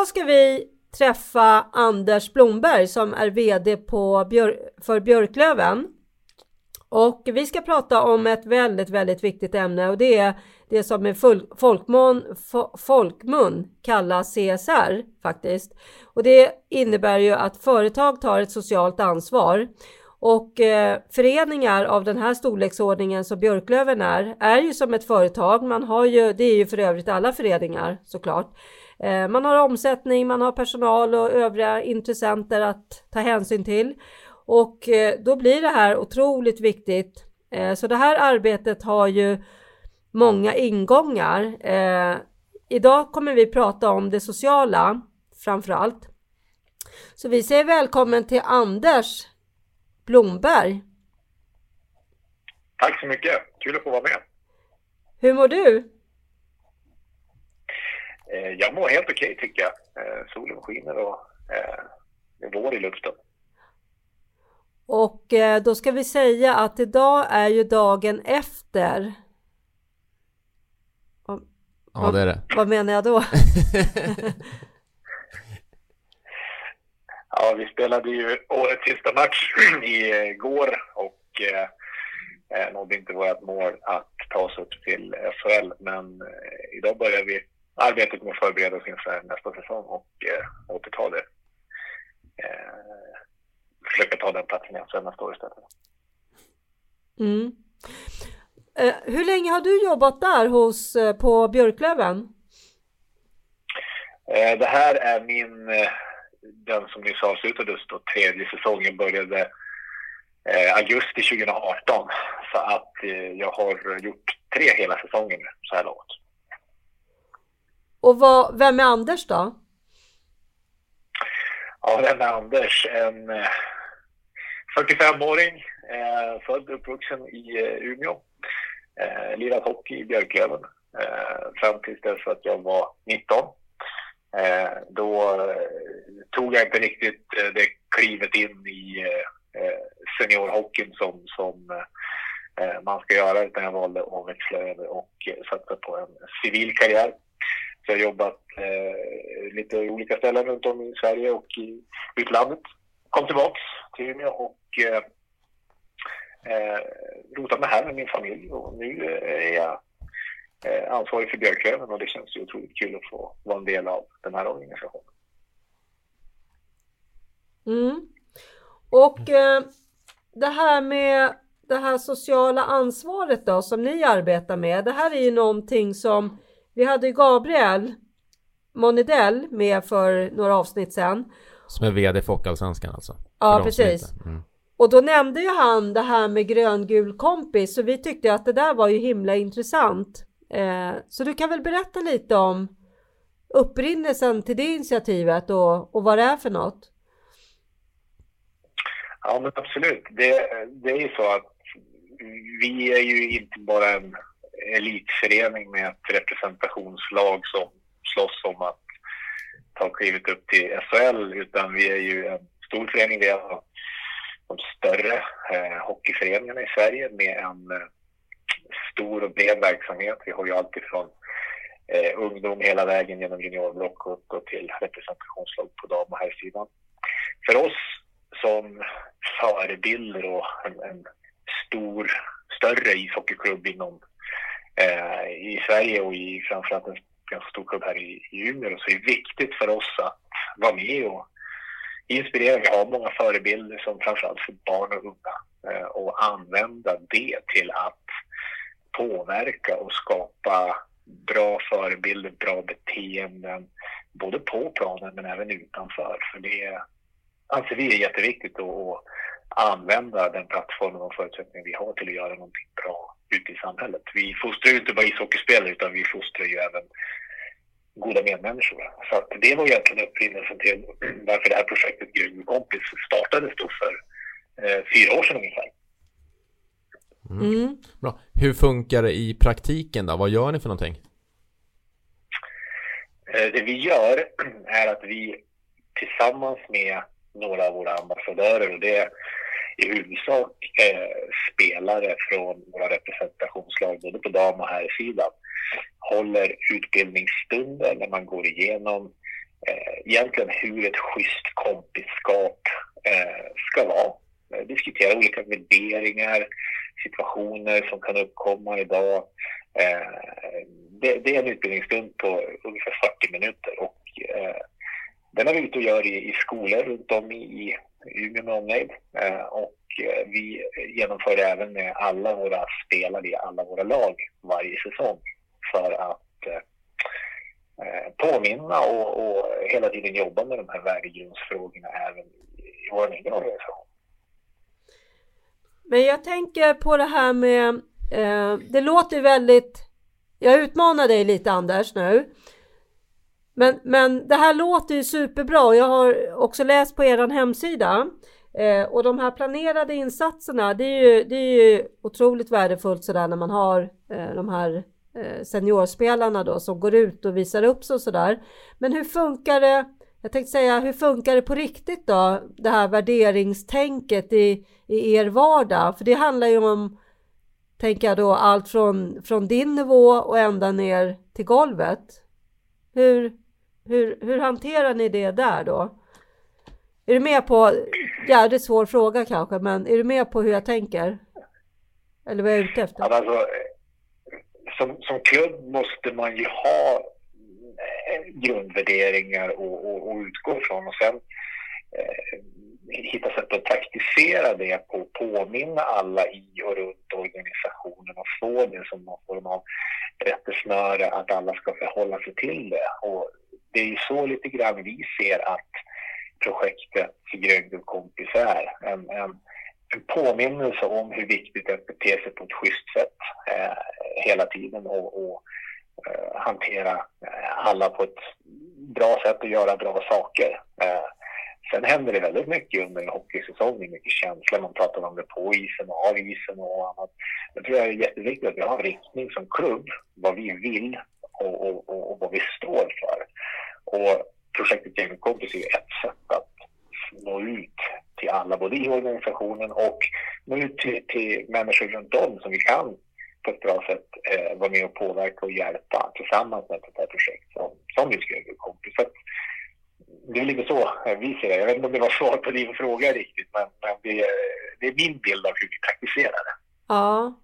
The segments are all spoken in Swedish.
Idag ska vi träffa Anders Blomberg som är VD på Björ för Björklöven. Och vi ska prata om ett väldigt, väldigt viktigt ämne och det är det som med folkmun, folkmun kallas CSR faktiskt. Och det innebär ju att företag tar ett socialt ansvar. Och eh, föreningar av den här storleksordningen som Björklöven är, är ju som ett företag. Man har ju, det är ju för övrigt alla föreningar såklart. Eh, man har omsättning, man har personal och övriga intressenter att ta hänsyn till. Och eh, då blir det här otroligt viktigt. Eh, så det här arbetet har ju många ingångar. Idag kommer vi prata om det sociala framför allt. Så vi säger välkommen till Anders Blomberg. Tack så mycket, kul att få vara med. Hur mår du? Eh, jag mår helt okej okay, tycker jag. Eh, solen skiner och eh, det är vår i luften. Och då ska vi säga att idag är ju dagen efter. Ja, det är det. Vad menar jag då? ja, vi spelade ju årets sista match igår och eh, nådde inte vårt mål att ta oss upp till SHL. Men idag börjar vi arbetet med att förbereda oss inför nästa säsong och eh, återta det. Eh, försöka ta den platsen igen sen nästa år istället. Mm. Eh, hur länge har du jobbat där hos, eh, på Björklöven? Eh, det här är min, eh, den som nyss avslutades då, tredje säsongen började eh, augusti 2018. Så att jag har gjort tre hela säsonger så här långt. Och vad, vem är Anders då? Ja, vem är Anders? En eh, 45-åring, eh, född och uppvuxen i eh, Umeå. Lirat hockey i Björklöven fram tills dess att jag var 19. Då tog jag inte riktigt det klivet in i seniorhockeyn som, som man ska göra utan jag valde att växla över och satsa på en civil karriär jag har jobbat eh, lite olika ställen runt om i Sverige och i utlandet. Kom tillbaks till Umeå och eh, eh, rotat mig här med min familj och nu eh, är jag eh, ansvarig för Björklöven och det känns ju otroligt kul att få vara en del av den här organisationen. Mm. Och eh, det här med det här sociala ansvaret då som ni arbetar med. Det här är ju någonting som vi hade Gabriel Monidell med för några avsnitt sedan. Som är VD för Hockeyallsvenskan alltså? Ja, precis. Mm. Och då nämnde ju han det här med gröngul kompis, så vi tyckte att det där var ju himla intressant. Eh, så du kan väl berätta lite om upprinnelsen till det initiativet och, och vad det är för något? Ja, men absolut. Det, det är ju så att vi är ju inte bara en elitförening med ett representationslag som slåss om att ta klivet upp till SHL, utan vi är ju en stor förening. Vi är en av de större eh, hockeyföreningarna i Sverige med en eh, stor och bred verksamhet. Vi har ju alltifrån eh, ungdom hela vägen genom juniorblock och till representationslag på dam och herrsidan. För oss som förebilder och en, en stor, större ishockeyklubb inom eh, i Sverige och i framförallt en ganska stor klubb här i, i Umeå. Så är det viktigt för oss att vara med och inspirera. Vi har många förebilder som framförallt för barn och unga eh, och använda det till att påverka och skapa bra förebilder, bra beteenden, både på planen men även utanför. För det anser vi är jätteviktigt att använda den plattformen och förutsättningar vi har till att göra någonting bra ute i samhället. Vi fostrar ju inte bara ishockeyspelare utan vi fostrar ju även goda medmänniskor. Så att det var egentligen upprinnelsen till varför det här projektet Grym kompis startades då för eh, fyra år sedan ungefär. Mm. Mm. Bra. Hur funkar det i praktiken då? Vad gör ni för någonting? Eh, det vi gör är att vi tillsammans med några av våra ambassadörer och det är i huvudsak eh, spelare från våra representationslag både på dam och herrsidan håller utbildningsstunder när man går igenom eh, egentligen hur ett schysst kompisskap eh, ska vara. Eh, diskutera olika värderingar, situationer som kan uppkomma idag. Eh, det, det, är en utbildningsstund på ungefär 40 minuter och eh, den är vi ute och gör i, i skolor runt om i, Umeå med omnejd. Eh, och eh, vi genomför det även med alla våra spelare i alla våra lag varje säsong för att eh, påminna och, och hela tiden jobba med de här värdegrundsfrågorna även i vår egen organisation. Men jag tänker på det här med, eh, det låter väldigt, jag utmanar dig lite Anders nu. Men, men det här låter ju superbra. och Jag har också läst på er hemsida. Eh, och de här planerade insatserna, det är ju, det är ju otroligt värdefullt sådär när man har eh, de här eh, seniorspelarna då som går ut och visar upp sig och sådär. Men hur funkar det? Jag tänkte säga, hur funkar det på riktigt då? Det här värderingstänket i, i er vardag? För det handlar ju om, tänker jag då, allt från, från din nivå och ända ner till golvet. Hur, hur, hur hanterar ni det där då? Är du med på, jävligt svår fråga kanske, men är du med på hur jag tänker? Eller vad jag är ute efter? Alltså, som, som klubb måste man ju ha eh, grundvärderingar att utgå ifrån och sen eh, hitta sätt att praktisera det på påminna alla i och runt organisationen och få det som någon form av rättesnöre att alla ska förhålla sig till det. Och det är ju så lite grann vi ser att projektet Grön kompis är. En, en, en påminnelse om hur viktigt det är att bete sig på ett schysst sätt eh, hela tiden och, och eh, hantera eh, alla på ett bra sätt och göra bra saker. Eh, sen händer det väldigt mycket under en hockeysäsong. Det är mycket känslor. Man pratar om det på isen och av isen och annat. Jag tror det är jätteviktigt att vi har en riktning som klubb, vad vi vill och, och, och, och vad vi står för. Och projektet Gängkompis är ett sätt att nå ut till alla, både i organisationen och nå ut till, till människor runt om som vi kan på ett bra sätt eh, vara med och påverka och hjälpa tillsammans med ett sånt här projekt som, som just Gängkompis. Det är lite så eh, vi ser det. Jag vet inte om det var svar på din fråga riktigt, men, men det, det är min bild av hur vi praktiserar det. Ja.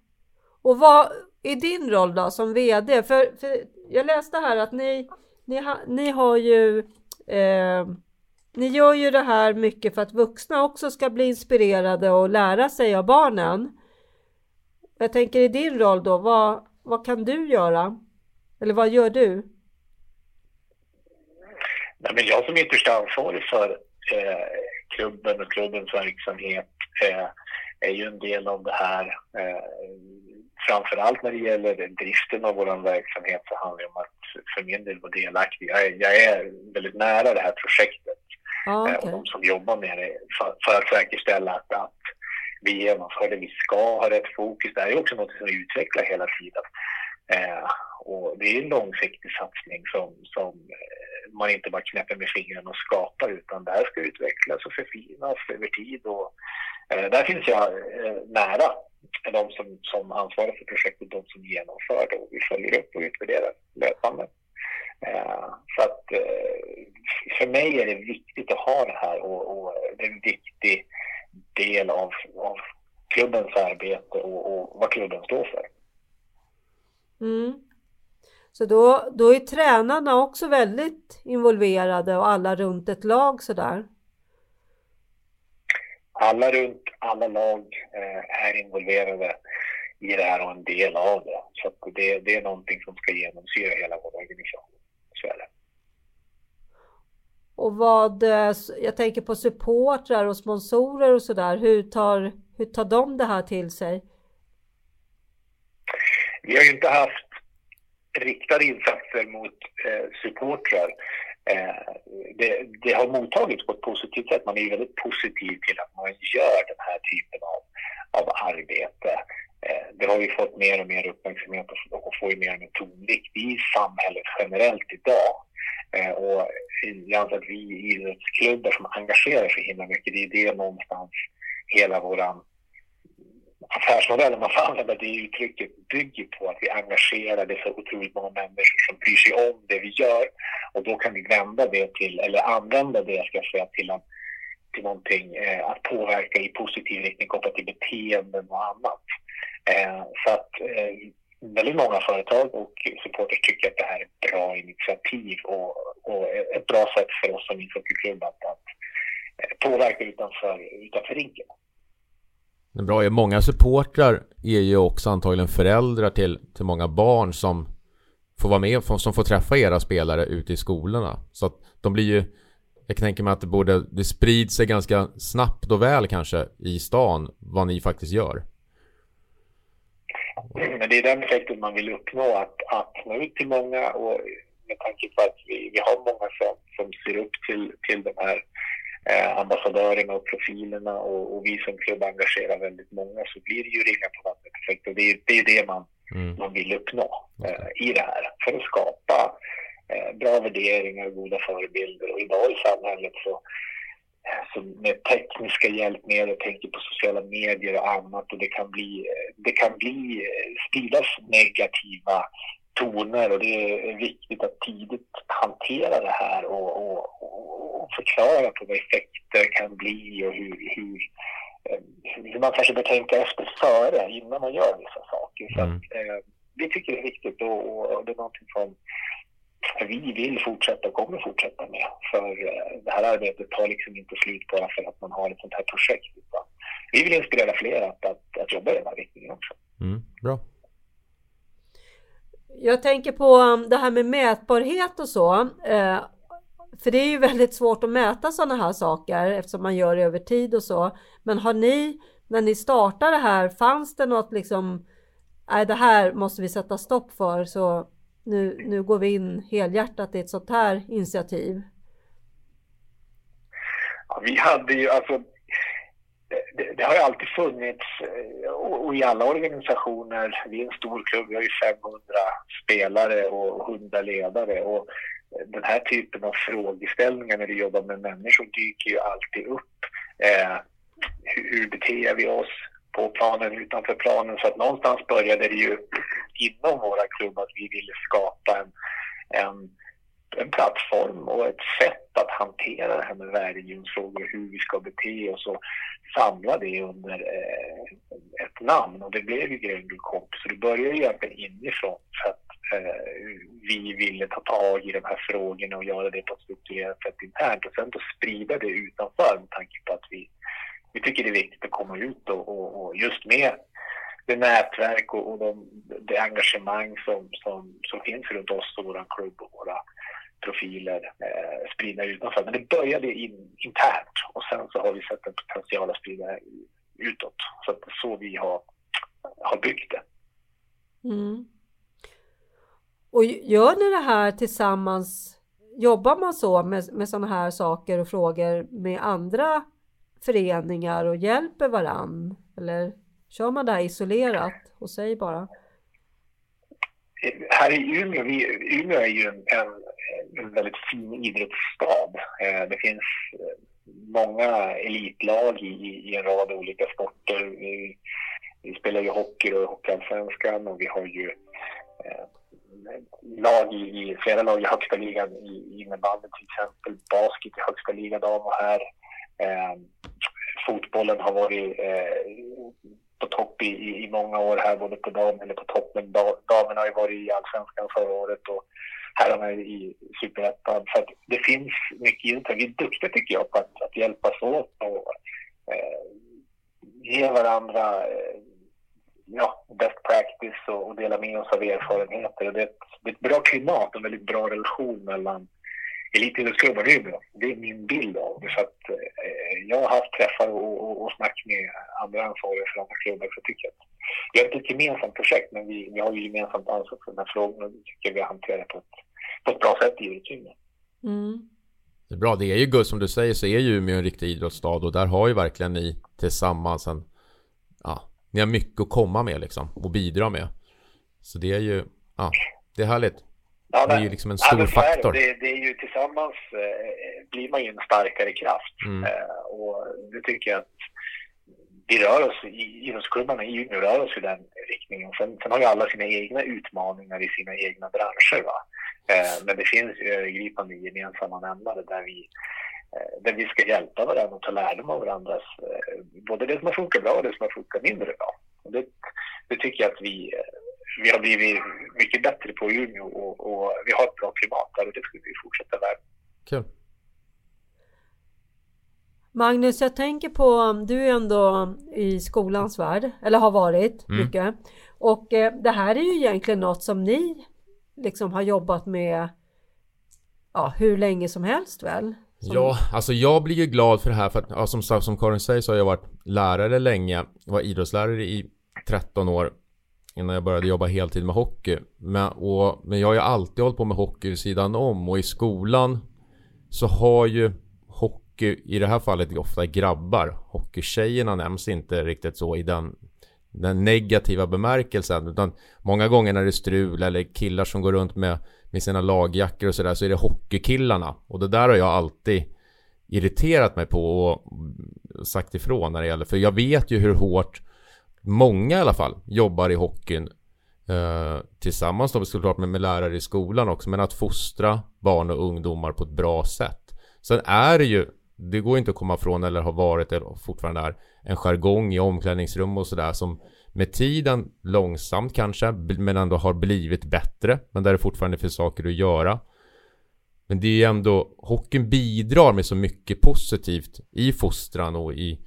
Och vad i din roll då som VD? För, för jag läste här att ni ni, ha, ni har ju eh, ni gör ju det här mycket för att vuxna också ska bli inspirerade och lära sig av barnen. Jag tänker i din roll då, vad, vad kan du göra? Eller vad gör du? Nej, men jag som ytterst ansvarig för eh, klubben och klubbens verksamhet eh, är ju en del av det här. Eh, framförallt när det gäller driften av vår verksamhet så handlar det om att för min del vara delaktig. Jag är, jag är väldigt nära det här projektet ah, okay. och de som jobbar med det för, för att säkerställa att, att vi genomför det vi ska ha rätt fokus. Det här är också något som vi utvecklar hela tiden. Eh, och det är en långsiktig satsning som, som eh, man inte bara knäpper med fingrarna och skapar utan det här ska utvecklas och förfinas över tid. Och, eh, där finns jag eh, nära de som, som ansvarar för projektet, de som genomför det och vi följer upp och utvärderar löpande. Eh, så att eh, för mig är det viktigt att ha det här och, och det är en viktig del av, av klubbens arbete och, och vad klubben står för. Mm. Så då, då är tränarna också väldigt involverade och alla runt ett lag sådär? Alla runt alla lag eh, är involverade i det här och en del av det. Så det, det är någonting som ska genomsyra hela vår organisation. Så är det. Och vad, eh, jag tänker på supportrar och sponsorer och sådär. Hur tar, hur tar de det här till sig? Vi har ju inte haft riktade insatser mot eh, supportrar. Eh, det, det, har mottagits på ett positivt sätt. Man är ju väldigt positiv till att man gör den här typen av, av arbete. Eh, det har ju fått mer och mer uppmärksamhet och, och får ju mer och mer tonvikt i samhället generellt idag. Eh, och jag anser att vi idrottsklubbar som engagerar sig himla mycket, det är det någonstans hela våran Affärsmodellen man får använda det uttrycket, bygger på att vi engagerar det så otroligt många människor som bryr sig om det vi gör. Och då kan vi vända det till, eller använda det ska jag säga, till, en, till någonting eh, att påverka i positiv riktning kopplat till beteenden och annat. Eh, så att eh, väldigt många företag och supporters tycker att det här är ett bra initiativ och, och ett bra sätt för oss som ishockeyklubb att, att påverka utanför, utanför rinken. Det bra är många supportrar är ju också antagligen föräldrar till, till många barn som får vara med, som får träffa era spelare ute i skolorna. Så att de blir ju, jag kan tänka mig att det borde, det sprids sig ganska snabbt och väl kanske i stan vad ni faktiskt gör. Men det är den effekten man vill uppnå, att, att nå ut till många och med tanke på att vi, vi har många som, som ser upp till, till de här eh, ambassadörerna och profilerna och, och, vi som klubb engagerar väldigt många så blir det ju ringa på vattnet. Effekt och det är, det är det man, mm. man vill uppnå eh, i det här. För att skapa eh, bra värderingar och goda förebilder. Och idag i samhället så eh, så med tekniska hjälpmedel, tänker på sociala medier och annat och det kan bli, det kan bli eh, spridas negativa toner och det är viktigt att tidigt hantera det här och, och, och förklara på vad effekter kan bli och hur, hur, eh, hur man kanske bör tänka efter före innan man gör vissa saker. Så mm. att, eh, vi tycker det är viktigt och, och det är någonting som vi vill fortsätta och kommer fortsätta med. För eh, det här arbetet tar liksom inte slut bara för att man har ett sånt här projekt. Vi vill inspirera fler att, att, att jobba i den här riktningen också. Mm, bra. Jag tänker på um, det här med mätbarhet och så. Eh, för det är ju väldigt svårt att mäta sådana här saker eftersom man gör det över tid och så. Men har ni, när ni startade det här, fanns det något liksom, nej det här måste vi sätta stopp för så nu, nu går vi in helhjärtat i ett sånt här initiativ? Ja, vi hade ju alltså det, det, har ju alltid funnits, eh, och i alla organisationer, vi är en stor klubb, vi har ju 500 spelare och 100 ledare. Och den här typen av frågeställningar när vi jobbar med människor dyker ju alltid upp. Eh, hur, hur beter vi oss på planen, utanför planen? Så att någonstans började det ju inom våra klubb att vi ville skapa en, en en plattform och ett sätt att hantera det här med värdegrundsfrågor, hur vi ska bete oss och samla det under eh, ett namn. Och det blev ju Gröngull Komp, så det började ju egentligen inifrån för att eh, vi ville ta tag i de här frågorna och göra det på ett strukturerat sätt internt och sen då sprida det utanför med tanke på att vi, vi tycker det är viktigt att komma ut och, och, och just med det nätverk och, och de, det engagemang som, som, som finns runt oss och vår klubb och våra profiler eh, spridda utanför. Men det började in, internt och sen så har vi sett en potential att sprida utåt. Så att det är så vi har, har byggt det. Mm. Och gör ni det här tillsammans? Jobbar man så med, med sådana här saker och frågor med andra föreningar och hjälper varann? Eller kör man det här isolerat hos sig bara? Här i Umeå, vi, Umeå är ju en, en en väldigt fin idrottsstad. Eh, det finns eh, många elitlag i, i en rad olika sporter. Vi, vi spelar ju hockey och Hockeyallsvenskan och vi har ju eh, lag i, i, flera lag i högsta ligan i innebandy till exempel. Basket i högsta ligan dam och här. Eh, fotbollen har varit eh, på topp i, i, många år här, både på dam eller på topp. Men damerna har ju varit i allsvenskan förra året och herrarna i Superettan. Så att det finns mycket idrott. Vi är duktiga tycker jag på att, att hjälpas åt och eh, ge varandra eh, ja, best practice och, och dela med oss av erfarenheter. Och det, är ett, det är ett bra klimat och en väldigt bra relation mellan elitidrottsklubbar i Umeå. Det är min bild av det. Så att, eh, jag har haft träffar och, och, och snack med andra ansvariga för andra klubbar. Så jag att vi har inte ett gemensamt projekt, men vi, vi har ju gemensamt ansvar för de här frågorna. Och det tycker jag vi hanterar på ett, på ett bra sätt i Umeå. Mm. Det är bra. Det är ju Gus, som du säger så är ju Umeå en riktig idrottsstad och där har ju verkligen ni tillsammans en ja, ni har mycket att komma med liksom och bidra med. Så det är ju, ja, det är härligt. Ja, det är ju liksom en stor ja, faktor. Det, det, är ju tillsammans eh, blir man ju en starkare kraft. Mm. Eh, och det tycker jag att vi rör oss, idrottsklubbarna i Umeå rör oss i den riktningen. Sen, sen har ju alla sina egna utmaningar i sina egna branscher. Va? Eh, men det finns övergripande gemensamma nämnare där vi, eh, där vi ska hjälpa varandra och ta lärdom av varandras, eh, både det som har funkat bra och det som har funkat mindre bra. Det, det tycker jag att vi, vi har blivit mycket bättre på i Umeå och, och, vi har ett bra klimat där och det ska vi fortsätta med. Kul. Magnus, jag tänker på, du är ändå i skolans värld, eller har varit mm. mycket. Och eh, det här är ju egentligen något som ni liksom har jobbat med ja, hur länge som helst väl? Som... Ja, alltså jag blir ju glad för det här för att ja, som, som Karin säger så har jag varit lärare länge. Jag var idrottslärare i 13 år innan jag började jobba heltid med hockey. Men, och, men jag har ju alltid hållit på med hockey vid sidan om och i skolan så har ju hockey, i det här fallet ofta grabbar. Hockeytjejerna nämns inte riktigt så i den den negativa bemärkelsen. Utan många gånger när det är strul eller killar som går runt med, med sina lagjackor och sådär så är det hockeykillarna. Och det där har jag alltid irriterat mig på och sagt ifrån när det gäller. För jag vet ju hur hårt många i alla fall jobbar i hockeyn. Eh, tillsammans då såklart med, med lärare i skolan också. Men att fostra barn och ungdomar på ett bra sätt. Sen är det ju det går inte att komma från eller har varit eller fortfarande är en jargong i omklädningsrum och sådär som med tiden långsamt kanske men ändå har blivit bättre men där det fortfarande finns saker att göra. Men det är ju ändå hockeyn bidrar med så mycket positivt i fostran och i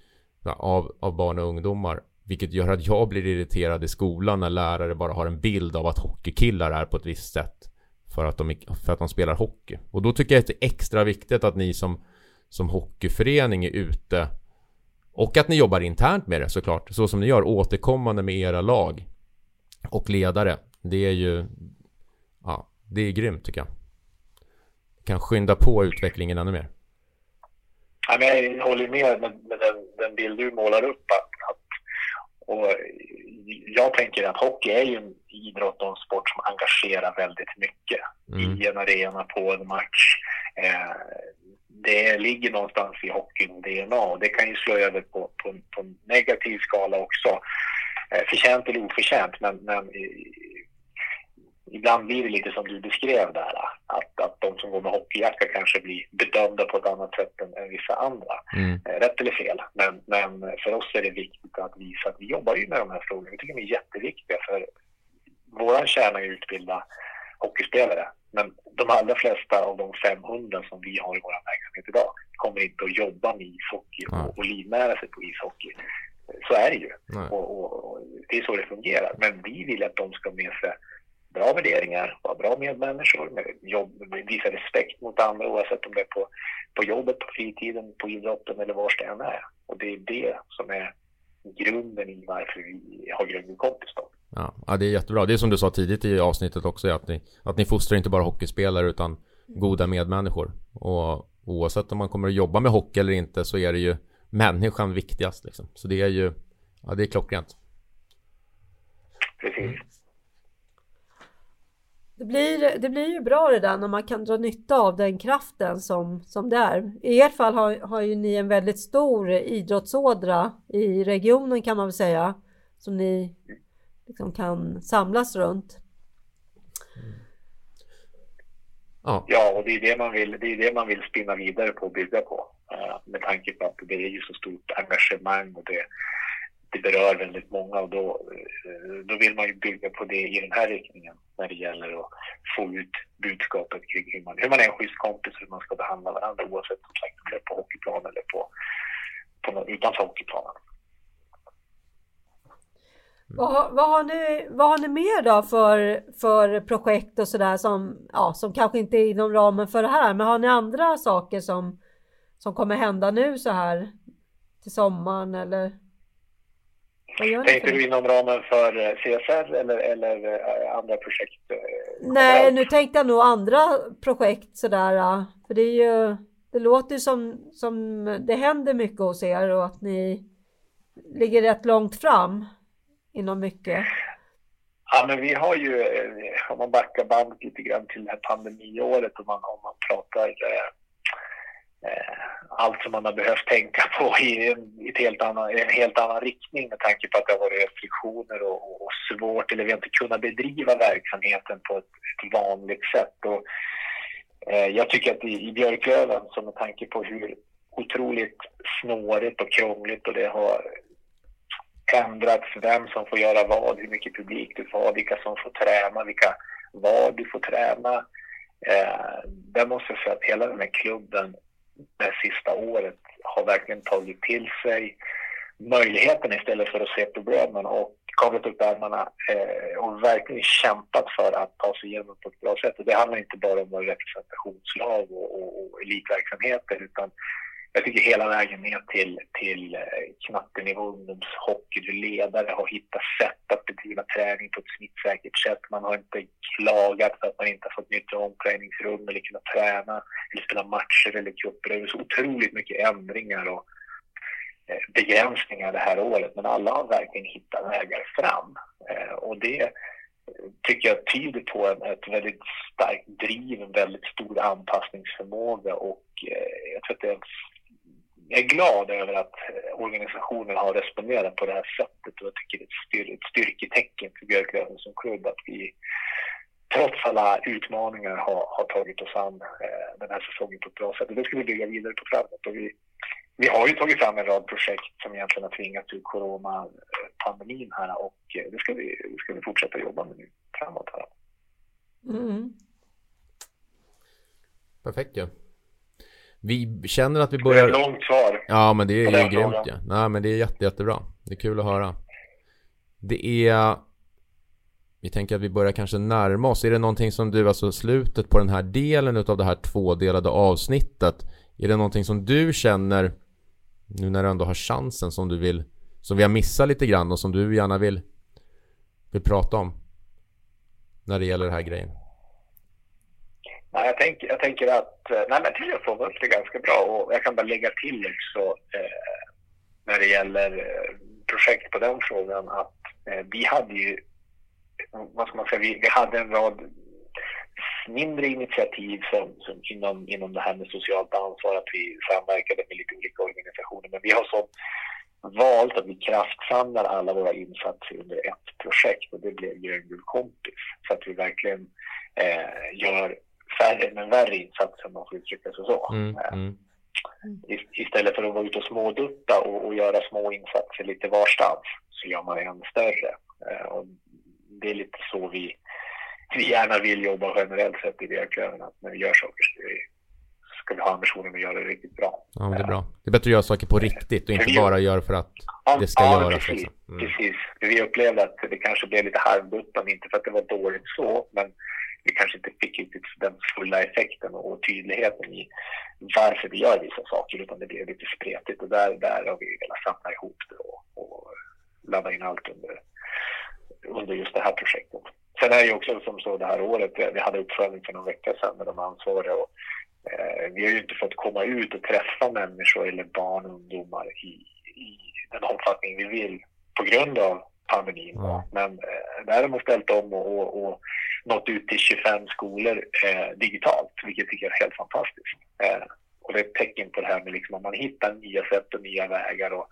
av, av barn och ungdomar vilket gör att jag blir irriterad i skolan när lärare bara har en bild av att hockeykillar är på ett visst sätt för att de, för att de spelar hockey. Och då tycker jag att det är extra viktigt att ni som som hockeyförening är ute och att ni jobbar internt med det såklart, så som ni gör återkommande med era lag och ledare. Det är ju, ja, det är grymt tycker jag. Kan skynda på utvecklingen ännu mer. Ja, men jag håller med med, med den, den, bild du målar upp. Att, att, och jag tänker att hockey är ju en idrott och en sport som engagerar väldigt mycket mm. i en arena, på en match. Eh, det ligger någonstans i hockeyn DNA och det kan ju slå över på, på, på en negativ skala också. Eh, förtjänt eller oförtjänt, men, men ibland blir det lite som du beskrev där, att, att de som går med hockeyjacka kanske blir bedömda på ett annat sätt än, än vissa andra. Mm. Eh, rätt eller fel, men, men för oss är det viktigt att visa att vi jobbar ju med de här frågorna. Vi tycker de är jätteviktiga för vår kärna är att utbilda hockeyspelare. Men de allra flesta av de 500 som vi har i vår verksamhet idag kommer inte att jobba med ishockey och, och livnära sig på ishockey. Så är det ju. Och, och, och, det är så det fungerar. Men vi vill att de ska med sig bra värderingar, vara bra medmänniskor, med jobb, visa respekt mot andra oavsett om det är på, på jobbet, på fritiden, på idrotten eller var det än är. Och det är det som är grunden i varför vi har Grönby kompis då. Ja, ja, det är jättebra. Det är som du sa tidigt i avsnittet också, att ni, att ni fostrar inte bara hockeyspelare utan goda medmänniskor. Och oavsett om man kommer att jobba med hockey eller inte så är det ju människan viktigast. Liksom. Så det är ju, ja det är klockrent. Precis. Det blir, det blir ju bra det där när man kan dra nytta av den kraften som, som det är. I ert fall har, har ju ni en väldigt stor idrottsådra i regionen kan man väl säga. Som ni liksom kan samlas runt. Ja. ja, och det är det man vill, det är det man vill spinna vidare på och bygga på. Uh, med tanke på att det är ju så stort engagemang och det, det berör väldigt många och då, uh, då vill man ju bygga på det i den här riktningen när det gäller att få ut budskapet kring hur man, hur man är en schysst kompis och hur man ska behandla varandra oavsett som sagt om det är på hockeyplan eller på, på utanför hockeyplanen. Vad, har, vad, har ni, vad har ni mer då för, för projekt och sådär som, ja, som kanske inte är inom ramen för det här, men har ni andra saker som, som kommer hända nu så här till sommaren eller? Tänkte du inom ramen för eh, CSR eller, eller eh, andra projekt? Eh, Nej, nu tänkte jag nog andra projekt sådär. För det är ju, det låter ju som, som det händer mycket hos er och att ni ligger rätt långt fram inom mycket. Ja, men vi har ju, eh, om man backar bandet lite grann till det här pandemiåret och man, om man pratar eh, eh, allt som man har behövt tänka på i en, ett helt annan, en helt annan riktning med tanke på att det har varit restriktioner och, och svårt eller vi har inte kunnat bedriva verksamheten på ett, ett vanligt sätt. Och, eh, jag tycker att i, i Björklöven, så med tanke på hur otroligt snårigt och krångligt och det har ändrats vem som får göra vad, hur mycket publik du får ha, vilka som får träna, vilka vad du får träna. Eh, där måste jag säga att hela den här klubben det sista året har verkligen tagit till sig möjligheten istället för att se problemen och kavlat upp ärmarna eh, och verkligen kämpat för att ta sig igenom på ett bra sätt. Och det handlar inte bara om representationslag och, och, och elitverksamheter utan jag tycker hela vägen ner till, till eh, knattenivå ungdomshockey, du ledare har hittat sätt att bedriva träning på ett smittsäkert sätt. Man har inte klagat för att man inte har fått nyttja omklädningsrum eller kunnat träna eller spela matcher eller cuper. Det är så otroligt mycket ändringar och eh, begränsningar det här året, men alla har verkligen hittat vägar fram. Eh, och det tycker jag tyder på ett väldigt starkt driv, en väldigt stor anpassningsförmåga och jag tror att det är jag är glad över att organisationen har responderat på det här sättet och jag tycker det är ett, styr, ett styrketecken för Björklöven som klubb att vi trots alla utmaningar har, har tagit oss an eh, den här säsongen på ett bra sätt. Och det ska vi bygga vidare på framåt. Och vi, vi har ju tagit fram en rad projekt som egentligen har tvingats ur coronapandemin här och eh, det ska vi, det ska vi fortsätta jobba med nu framåt. Här. Mm. Perfekt ju. Ja. Vi känner att vi börjar... Det är långt svar. Ja, men det är ju grymt ja. Nej, men det är jätte, jättebra. Det är kul att höra. Det är... Vi tänker att vi börjar kanske närma oss. Är det någonting som du, alltså slutet på den här delen av det här tvådelade avsnittet. Är det någonting som du känner, nu när du ändå har chansen, som du vill, som vi har missat lite grann och som du gärna vill, vill prata om? När det gäller den här grejen. Nej, jag, tänk, jag tänker att eh, nej, men Theo får upp det ganska bra och jag kan bara lägga till också eh, när det gäller eh, projekt på den frågan att eh, vi hade ju, vad ska man säga, vi, vi hade en rad mindre initiativ som, som inom, inom det här med socialt ansvar, att vi samverkade med lite olika organisationer. Men vi har så valt att vi kraftsamlar alla våra insatser under ett projekt och det blev Grön kompis. Så att vi verkligen eh, gör färre men värre insatser om man får uttrycka sig så. Mm, eh, mm. Istället för att vara ute och smådutta och, och göra små insatser lite varstans så gör man en större. Eh, och det är lite så vi, vi gärna vill jobba generellt sett i Björklöven. Att när vi gör saker ska vi, ska vi ha ambitionen att göra det riktigt bra. Ja, det är bra. Det är bättre att göra saker på riktigt och inte bara göra för att det ska ja, göras. Precis, liksom. mm. precis. Vi upplevde att det kanske blev lite halvduttande, inte för att det var dåligt så, men vi kanske inte fick riktigt den fulla effekten och tydligheten i varför vi gör vissa saker utan det blev lite spretigt och där, där har vi velat samla ihop det och, och ladda in allt under, under just det här projektet. Sen är det ju också som så det här året, vi hade uppföljning för någon vecka sedan med de ansvariga och eh, vi har ju inte fått komma ut och träffa människor eller barn och ungdomar i, i den omfattning vi vill på grund av pandemin. Mm. Men eh, där har man ställt om och, och, och nått ut till 25 skolor eh, digitalt, vilket tycker jag är helt fantastiskt. Eh, och det är ett tecken på det här med liksom att man hittar nya sätt och nya vägar. Och,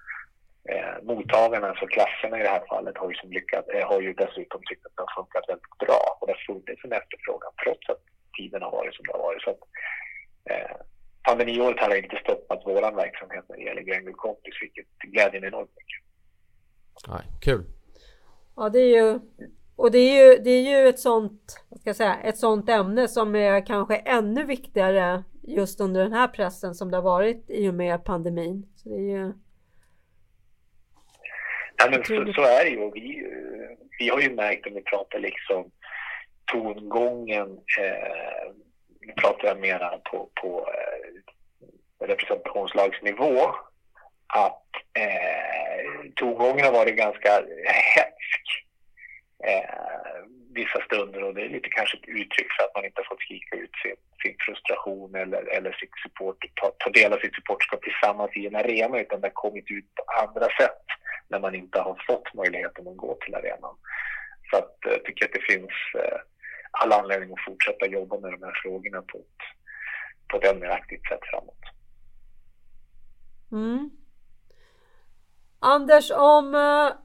eh, mottagarna, alltså klasserna i det här fallet, har ju, som lyckat, eh, har ju dessutom tyckt att det har funkat väldigt bra. Och det har funnits en efterfrågan trots att tiden har varit som det har varit. Så att, eh, pandemiåret har inte stoppat vår verksamhet när det gäller Gränby kompis, vilket glädjer mig enormt mycket. Nej, kul. Ja, det är ju och det är ju, det är ju ett sånt, vad ska jag säga, ett sånt ämne som är kanske ännu viktigare just under den här pressen som det har varit i och med pandemin. Så det är ju... Ja, men så, så, är det ju. Vi, vi har ju märkt om vi pratar liksom tongången, eh, nu pratar jag mera på, på eh, representationslagsnivå, att eh, tongången har varit ganska hätsk eh, vissa stunder och det är lite kanske ett uttryck för att man inte har fått skrika ut sin, sin frustration eller, eller sitt support, ta, ta del av sitt supportskap tillsammans i en arena utan det har kommit ut på andra sätt när man inte har fått möjligheten att gå till arenan. Så att, eh, jag tycker att det finns eh, all anledning att fortsätta jobba med de här frågorna på ett, på ett ännu mer aktivt sätt framåt. Mm. Anders, om eh,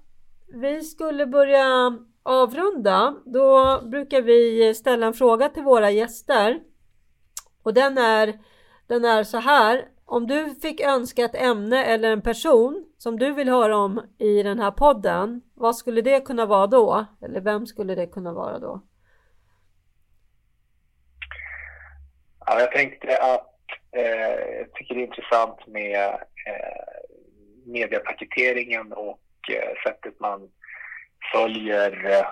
vi skulle börja avrunda, då brukar vi ställa en fråga till våra gäster. Och den är, den är så här. Om du fick önska ett ämne eller en person som du vill höra om i den här podden, vad skulle det kunna vara då? Eller vem skulle det kunna vara då? Ja, jag tänkte att eh, jag tycker det är intressant med eh, mediapaketeringen och eh, sättet man följer eh,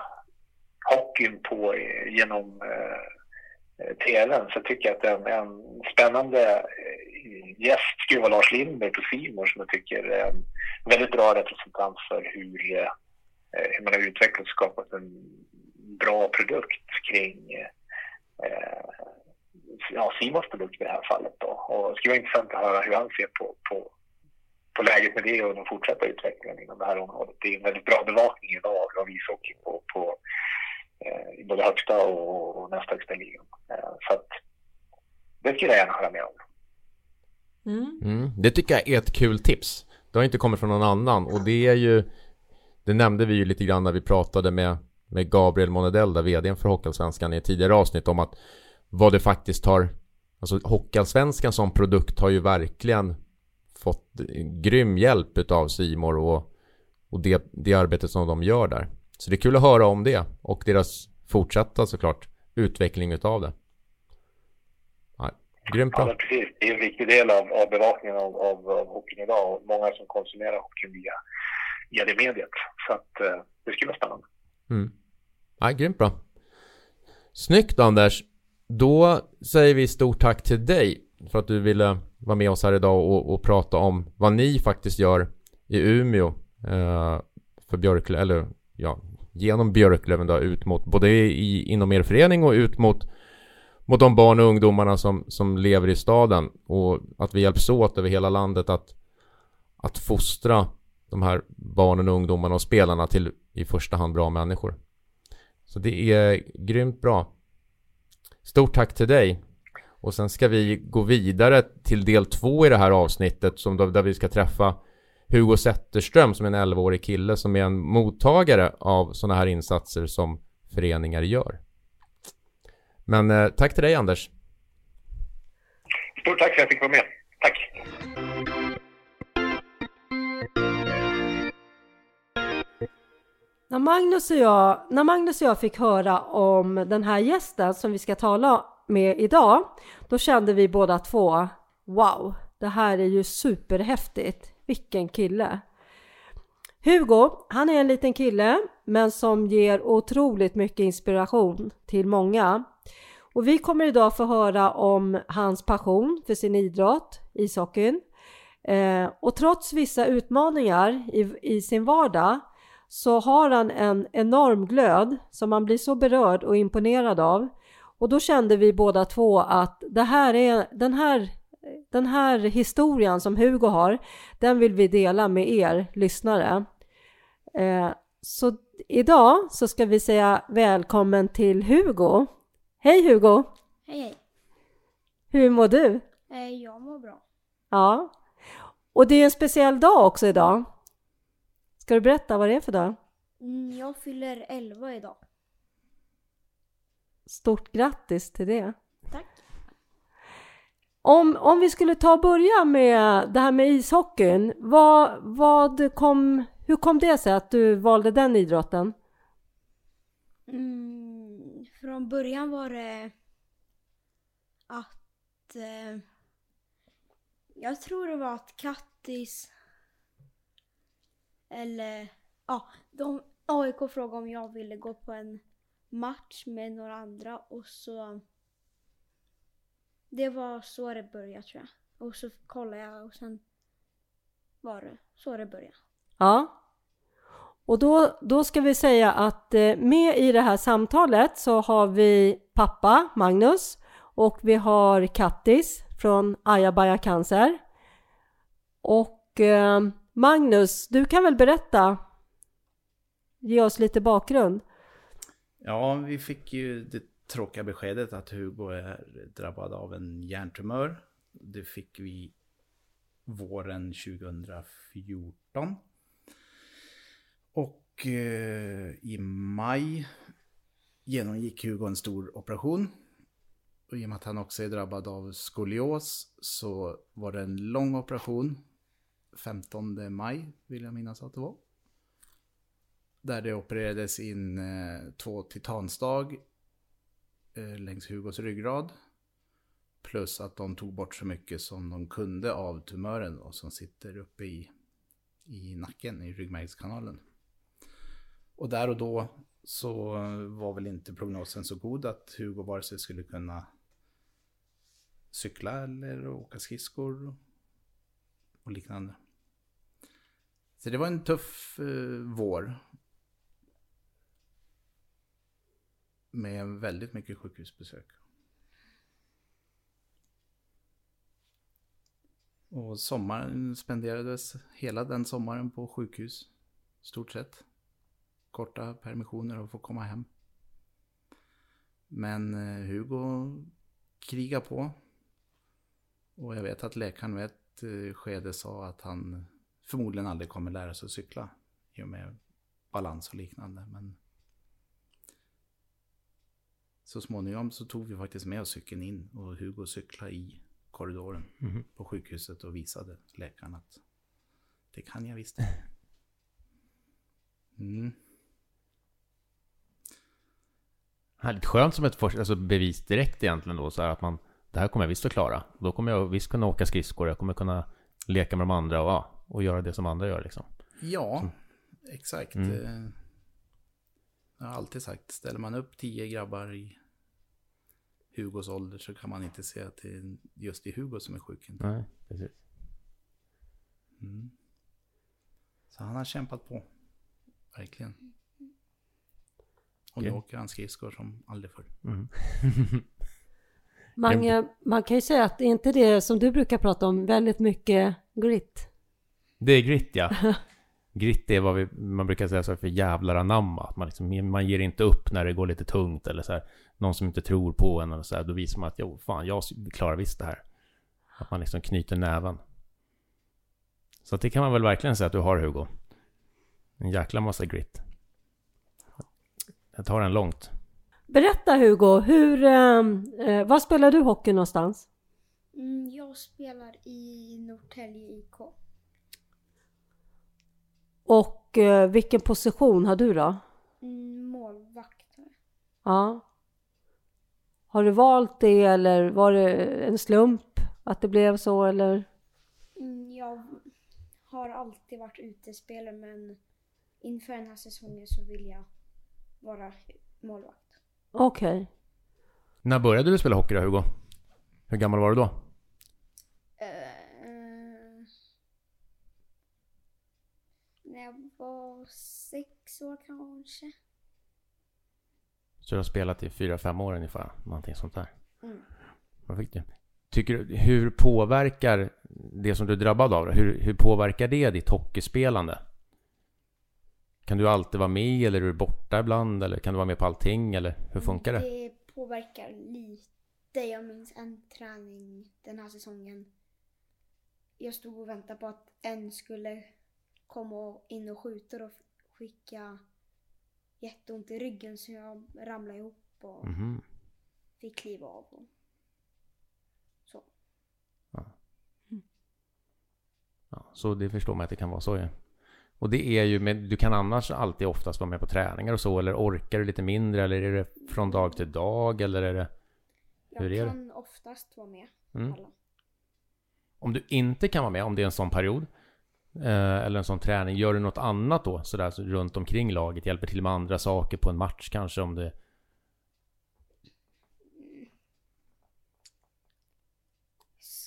hockeyn på eh, genom tvn så tycker jag att en, en spännande gäst skulle vara Lars Lindberg på Simor som jag tycker är en väldigt bra representant för hur, hur man har utvecklat och skapat en bra produkt kring eh, ja, Simons produkt i det här fallet. Då. Och det skulle vara intressant att höra hur han ser på, på, på läget med det och den fortsatta utvecklingen inom det här området. Det är en väldigt bra bevakning idag av ishockey på, på eh, i både högsta och, och nästa högsta ligan. Eh, så att det skulle jag gärna höra mer om. Mm. Mm, det tycker jag är ett kul tips. Det har inte kommit från någon annan och det är ju Det nämnde vi ju lite grann när vi pratade med med Gabriel Monedell, där vdn för Hockeyallsvenskan i ett tidigare avsnitt om att vad det faktiskt har Alltså Hockeyallsvenskan som produkt har ju verkligen fått grym hjälp utav Simor och, och det, det arbetet som de gör där. Så det är kul att höra om det och deras fortsatta såklart utveckling utav det. Ja, grymt bra. Ja, precis. Det är en viktig del av, av bevakningen av, av, av hockeyn idag och många som konsumerar hockeyn via, via det mediet. Så att eh, det skulle vara spännande. Mm. Ja, grymt bra. Snyggt Anders. Då säger vi stort tack till dig för att du ville vara med oss här idag och, och prata om vad ni faktiskt gör i Umeå eh, för Björklöven, eller ja, genom Björklöven då ut mot både i, inom er förening och ut mot mot de barn och ungdomarna som, som lever i staden och att vi hjälps åt över hela landet att att fostra de här barnen och ungdomarna och spelarna till i första hand bra människor. Så det är grymt bra. Stort tack till dig. Och sen ska vi gå vidare till del två i det här avsnittet som då, där vi ska träffa Hugo Zetterström som är en 11-årig kille som är en mottagare av sådana här insatser som föreningar gör. Men eh, tack till dig Anders. Stort tack för att jag fick vara med. Tack. När Magnus, och jag, när Magnus och jag fick höra om den här gästen som vi ska tala med idag, då kände vi båda två Wow, det här är ju superhäftigt. Vilken kille! Hugo, han är en liten kille men som ger otroligt mycket inspiration till många. Och vi kommer idag få höra om hans passion för sin idrott, ishockeyn. Eh, och trots vissa utmaningar i, i sin vardag så har han en enorm glöd som man blir så berörd och imponerad av. Och då kände vi båda två att det här är, den, här, den här historien som Hugo har, den vill vi dela med er lyssnare. Eh, så idag så ska vi säga välkommen till Hugo. Hej Hugo! Hej hej! Hur mår du? Eh, jag mår bra. Ja. Och det är en speciell dag också idag. Ska du berätta vad det är för dag? Mm, jag fyller 11 idag. Stort grattis till det. Tack. Om, om vi skulle ta och börja med det här med ishockeyn. Vad, vad kom, hur kom det sig att du valde den idrotten? Mm, från början var det att eh, jag tror det var att Kattis eller Ja, de, AIK frågade om jag ville gå på en match med några andra och så... Det var så det började tror jag. Och så kollade jag och sen var det så det började. Ja. Och då, då ska vi säga att eh, med i det här samtalet så har vi pappa Magnus och vi har Kattis från Ayabaya Cancer. Och eh, Magnus, du kan väl berätta, ge oss lite bakgrund. Ja, vi fick ju det tråkiga beskedet att Hugo är drabbad av en hjärntumör. Det fick vi våren 2014. Och eh, i maj genomgick Hugo en stor operation. Och i och med att han också är drabbad av skolios så var det en lång operation. 15 maj vill jag minnas att det var. Där det opererades in eh, två titanstag eh, längs Hugos ryggrad. Plus att de tog bort så mycket som de kunde av tumören då, som sitter uppe i, i nacken, i ryggmärgskanalen. Och där och då så var väl inte prognosen så god att Hugo vare sig skulle kunna cykla eller åka skridskor och liknande. Så det var en tuff eh, vår. Med väldigt mycket sjukhusbesök. Och sommaren spenderades hela den sommaren på sjukhus. Stort sett. Korta permissioner och få komma hem. Men eh, Hugo krigar på. Och jag vet att läkaren vid ett eh, skede sa att han förmodligen aldrig kommer lära sig att cykla. I och med balans och liknande. Men så småningom så tog vi faktiskt med oss cykeln in och Hugo cyklade i korridoren Mhm. på sjukhuset och visade läkaren att det kan jag visst. Mm. Härligt skönt som ett först, alltså bevis direkt egentligen då, så här att man, det här kommer jag visst att klara. Då kommer jag visst kunna åka skridskor, jag kommer kunna leka med de andra och, och göra det som andra gör liksom. Ja, exakt. Mm. Eh, Jag har alltid sagt, ställer man upp tio grabbar i Hugos ålder så kan man inte se att det är just i Hugo som är sjuk. inte. Nej, precis. Mm. Så han har kämpat på. Verkligen. Och nu Okej. åker han skridskor som aldrig förr. Mm. Man, man kan ju säga att det är inte det som du brukar prata om, väldigt mycket grit. Det är grit ja. Grit är vad vi, man brukar säga så här för jävlar anamma. Att Man, liksom, man ger inte upp när det går lite tungt eller så här. Någon som inte tror på en eller så här. Då visar man att jo, fan jag klarar visst det här. Att man liksom knyter näven. Så det kan man väl verkligen säga att du har Hugo. En jäkla massa grit. Jag tar den långt. Berätta Hugo, hur, eh, eh, var spelar du hockey någonstans? Mm, jag spelar i Norrtälje IK. Och eh, vilken position har du då? Mm, målvakt. Ja. Har du valt det eller var det en slump att det blev så eller? Mm, jag har alltid varit utespelare men inför den här säsongen så vill jag vara målvakt. Okej. När började du spela hockey då Hugo? Hur gammal var du då? Eh, när jag var sex år kanske. Så du har spelat i fyra fem år ungefär, någonting sånt där. Mm. Vad fick du? Tycker du, hur påverkar det som du är drabbad av, hur, hur påverkar det ditt hockeyspelande? Kan du alltid vara med eller är du borta ibland? Eller kan du vara med på allting? Eller hur funkar det? Det påverkar lite. Jag minns en träning den här säsongen. Jag stod och väntade på att en skulle komma in och skjuta och skicka jätteont i ryggen så jag ramlade ihop och Mhm. fick kliva av. Och så. Ja, så det förstår man att det kan vara så ju. Och det är ju med, du kan annars alltid oftast vara med på träningar och så, eller orkar du lite mindre, eller är det från dag till dag, eller är det... Jag Hur är det? kan oftast vara med Mm. Om du inte kan vara med, om det är en sån period, eller en sån träning. Gör du något annat då? Sådär så runt omkring laget? Hjälper till med andra saker på en match kanske om det...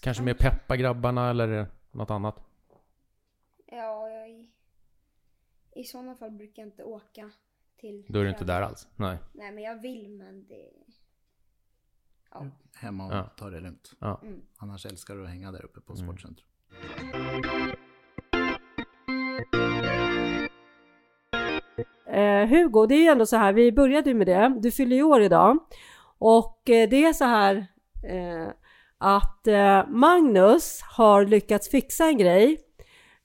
Kanske mer peppa grabbarna eller något annat? Ja, jag, i, i sådana fall brukar jag inte åka till Då är du inte där alls? Nej. Nej, men jag vill men det... Ja. Hemma och Ja. ta det lugnt. Ja. Mm. Annars älskar du att hänga där uppe på Mm. Sportcentrum. Eh, Hugo, det är ju ändå så här, vi började ju med det, du fyller ju år idag. Och eh, det är så här eh, att eh, Magnus har lyckats fixa en grej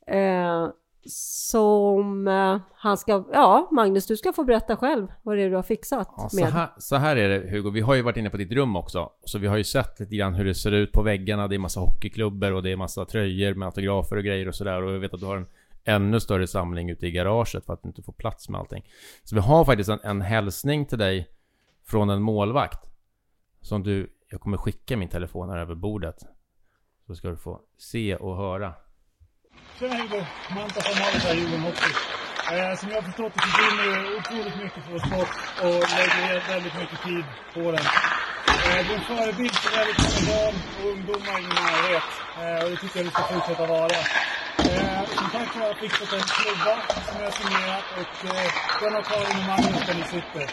eh, som eh, han ska, ja Magnus du ska få berätta själv vad det är du har fixat Ja, så, med. här, så här är det Hugo, vi har ju varit inne på ditt rum också. Så vi har ju sett lite grann hur det ser ut på väggarna. Det är massa hockeyklubbor och det är massa tröjor med autografer och grejer och sådär. Och jag vet att du har en ännu större samling ute i garaget för att inte få plats med allting. Så vi har faktiskt en, en hälsning till dig från en målvakt. Som du, jag kommer skicka min telefon här över bordet. Så ska du få se och höra. Tjena Hugo! Manta från Malmö här, Djurgården Hockey. Eh, som jag har förstått det så brinner du otroligt mycket för vår sport och lägger väldigt mycket tid på den. Eh, du är en förebild för väldigt många barn och ungdomar i din närhet. Eh, och det tycker jag du ska fortsätta vara. Eh, som sagt har jag fixat en klubba som jag har signerat och eh, den har Karin och Magnus där ni sitter.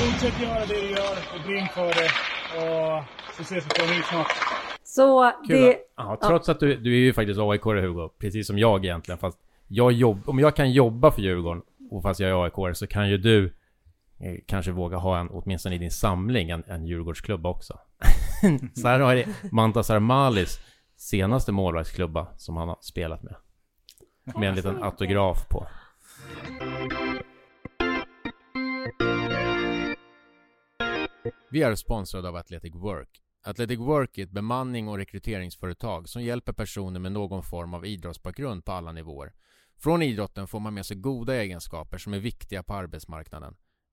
Fortsätt göra det du gör och brinn för det. Och så ses vi på en ny snart. Så Kul det, att- ja, trots att du, du är ju faktiskt aik Hugo, precis som jag egentligen. Fast jag jobb, om jag kan jobba för Djurgården, och fast jag är aik så kan ju du eh, kanske våga ha en, åtminstone i din samling, en, en Djurgårdsklubba också. så här har det Mantas Armalis senaste målvaktsklubba som han har spelat med. Med en liten autograf på. Vi är sponsrade av Athletic Work. Athletic Work är ett bemanning och rekryteringsföretag som hjälper personer med någon form av idrottsbakgrund på alla nivåer. Från idrotten får man med sig goda egenskaper som är viktiga på arbetsmarknaden.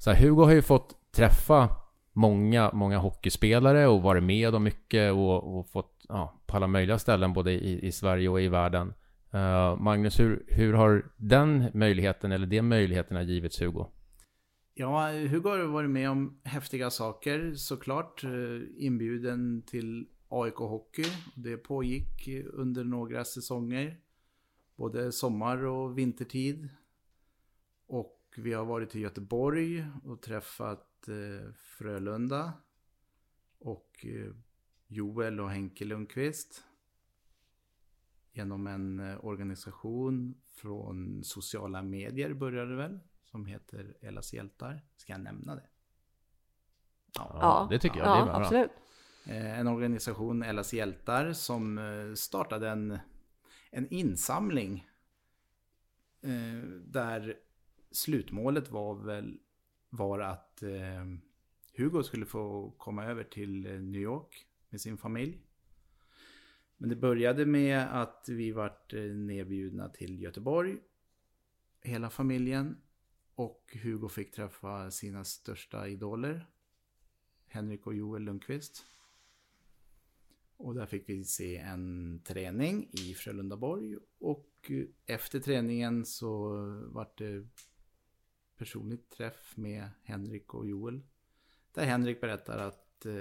Så här, Hugo har ju fått träffa många, många hockeyspelare och varit med om mycket och, och fått ja, på alla möjliga ställen både i, i Sverige och i världen. Uh, Magnus, hur, hur har den möjligheten eller de möjligheterna givits Hugo? Ja, Hugo har varit med om häftiga saker såklart. Eh, inbjuden till AIK Hockey. Det pågick under några säsonger. Både sommar och vintertid. Och vi har varit i Göteborg och träffat eh, Frölunda. Och eh, Joel och Henke Lundqvist. Genom en eh, organisation från sociala medier började det väl. Som heter Ellas hjältar. Ska jag nämna det? ja, det tycker jag. ja, det är bra. absolut. Eh, En organisation, Ellas hjältar, som eh, startade en, en insamling. eh, Där slutmålet var väl var att eh, Hugo skulle få komma över till eh, New York med sin familj. Men det började med att vi vart eh, nedbjudna till Göteborg. Hela familjen. Och Hugo fick träffa sina största idoler. Henrik och Joel Lundqvist. Och där fick vi se en träning i Frölundaborg. Och eh, efter träningen så vart det personligt träff med Henrik och Joel. Där Henrik berättar att eh,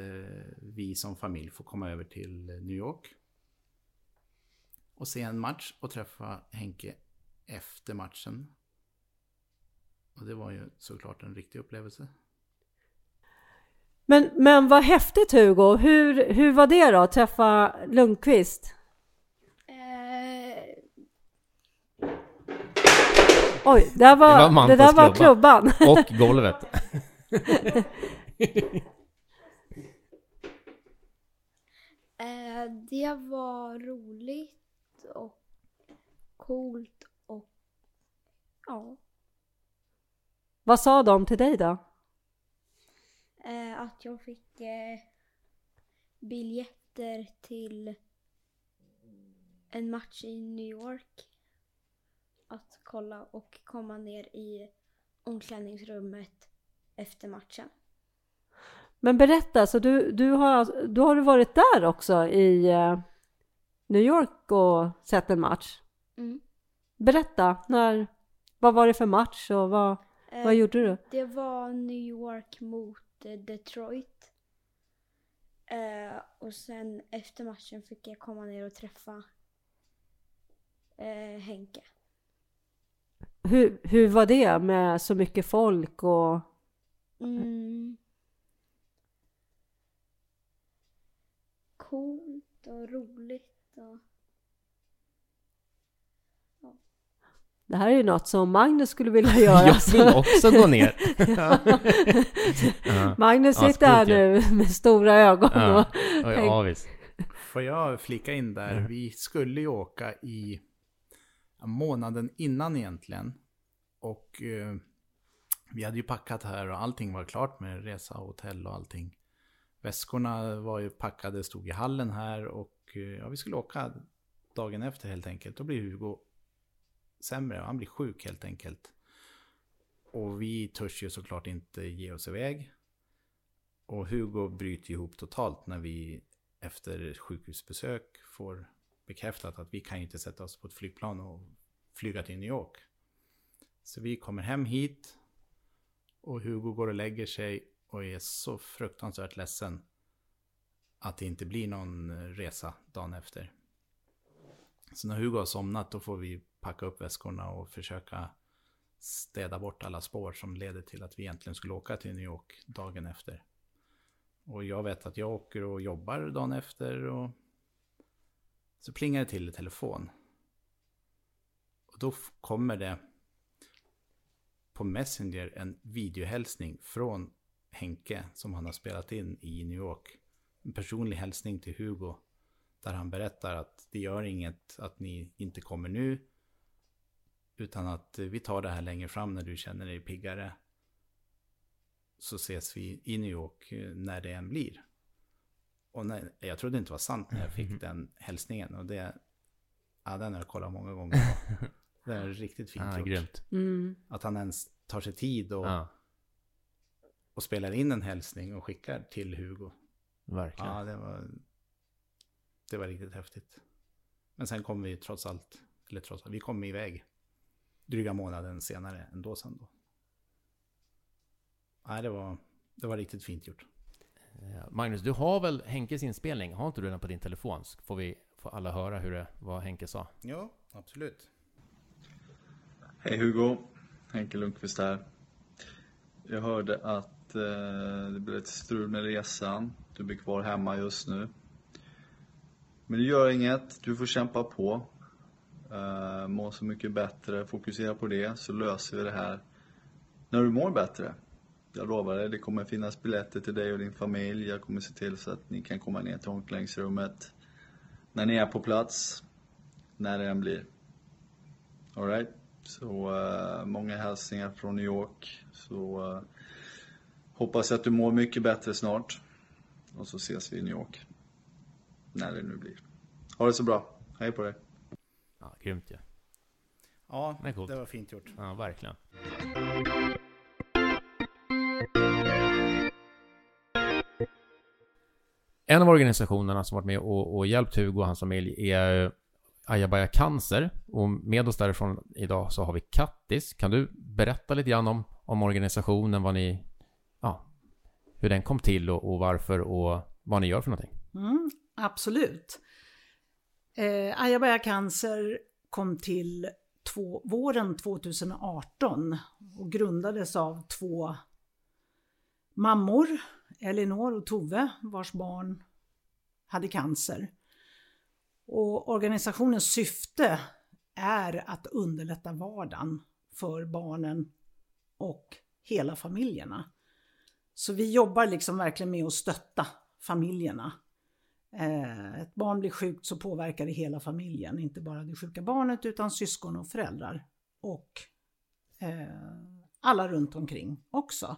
vi som familj får komma över till New York. Och se en match och träffa Henke efter matchen. Och det var ju såklart en riktig upplevelse. Men, men vad häftigt Hugo, hur, hur var det då, att träffa Lundqvist? Oj, det, där var, Det var det, där var klubba. klubban. Och golvet. eh, Det var roligt och coolt och ja, Vad sa de till dig då? eh, att jag fick eh, biljetter till en match i New York. Att kolla och komma ner i omklädningsrummet efter matchen. Men berätta, så du, du har, då har du varit där också i eh, New York och sett en match? Mm. Berätta, när, vad var det för match och vad, Eh, vad gjorde du? Det var New York mot eh, Detroit. Eh, och sen efter matchen fick jag komma ner och träffa eh, Henke. Hur, hur var det med så mycket folk och Mm. Coolt och roligt och det här är ju något som Magnus skulle vilja göra. Jag vill också gå ner. ja. Magnus Ja, sitter här nu med stora ögon Ja. och Oj, tänk- avis. Får jag flika in där? Vi skulle ju åka i ja, månaden innan egentligen. Och eh, vi hade ju packat här och allting var klart med resa och hotell och allting. Väskorna var ju packade, stod i hallen här och eh, ja, vi skulle åka dagen efter helt enkelt. Då blir Hugo sämre, han blir sjuk helt enkelt. Och vi törs ju såklart inte ge oss iväg. Och Hugo bryter ihop totalt när vi efter sjukhusbesök får bekräftat att vi kan ju inte sätta oss på ett flygplan och flyga till New York. Så vi kommer hem hit och Hugo går och lägger sig och är så fruktansvärt ledsen att det inte blir någon eh, resa dagen efter. Så när Hugo har somnat då får vi packa upp väskorna och försöka städa bort alla spår som leder till att vi egentligen skulle åka till New York dagen efter. Och jag vet att jag åker och jobbar dagen efter och så plingar det till i telefon. Och då kommer det på Messenger en videohälsning från Henke som han har spelat in i New York. En personlig hälsning till Hugo där han berättar att det gör inget att ni inte kommer nu utan att vi tar det här längre fram när du känner dig piggare så ses vi i New York eh, när det än blir. Och när, jag trodde inte det var sant när jag fick den hälsningen. Och det, ja, den har jag kollat många gånger på. Det är riktigt fint Ah, gjort. grymt. mm. Att han ens tar sig tid och, Ja, och spelar in en hälsning och skickar till Hugo. verkligen. Ja, det var, det var riktigt häftigt. Men sen kom vi trots allt, eller trots allt, vi kom iväg dryga månaden senare ändå sen då. Nej, det var, det var riktigt fint gjort. Ja, Magnus, du har väl Henkes inspelning? Har inte du den på din telefon? Så får vi får alla höra hur det, vad Henke sa. Ja, absolut. Hej Hugo, Henke Lundqvist här. Jag hörde att eh, det blev lite strul med resan. Du blir kvar hemma just nu. Men det gör inget, du får kämpa på. Eh, må så mycket bättre, fokusera på det så löser vi det här när du mår bättre. Jag lovar dig, det kommer finnas biljetter till dig och din familj. Jag kommer se till så att ni kan komma ner till omklädningsrummet när ni är på plats, när det än blir. Alright? Så eh, många hälsningar från New York. Så eh, hoppas att du mår mycket bättre snart. Och så ses vi i New York. När det nu blir. Ha det så bra. Hej på dig. Ja, grymt ju. Ja, Det är coolt. det var fint gjort. Ja, verkligen. En av organisationerna som varit med och, och hjälpt Hugo och hans familj är eh, Ayabaya Cancer. Och med oss därifrån idag så har vi Kattis. Kan du berätta lite grann om, om organisationen, vad ni, ja, hur den kom till och, och varför och vad ni gör för någonting? Mm, absolut. Eh, Ayabaya Cancer kom till två, våren 2018 och grundades av två mammor, Elinor och Tove, vars barn hade cancer. Och organisationens syfte är att underlätta vardagen för barnen och hela familjerna. Så vi jobbar liksom verkligen med att stötta familjerna eh, ett barn blir sjukt så påverkar det hela familjen, inte bara det sjuka barnet utan syskon och föräldrar. Och eh, alla runt omkring också.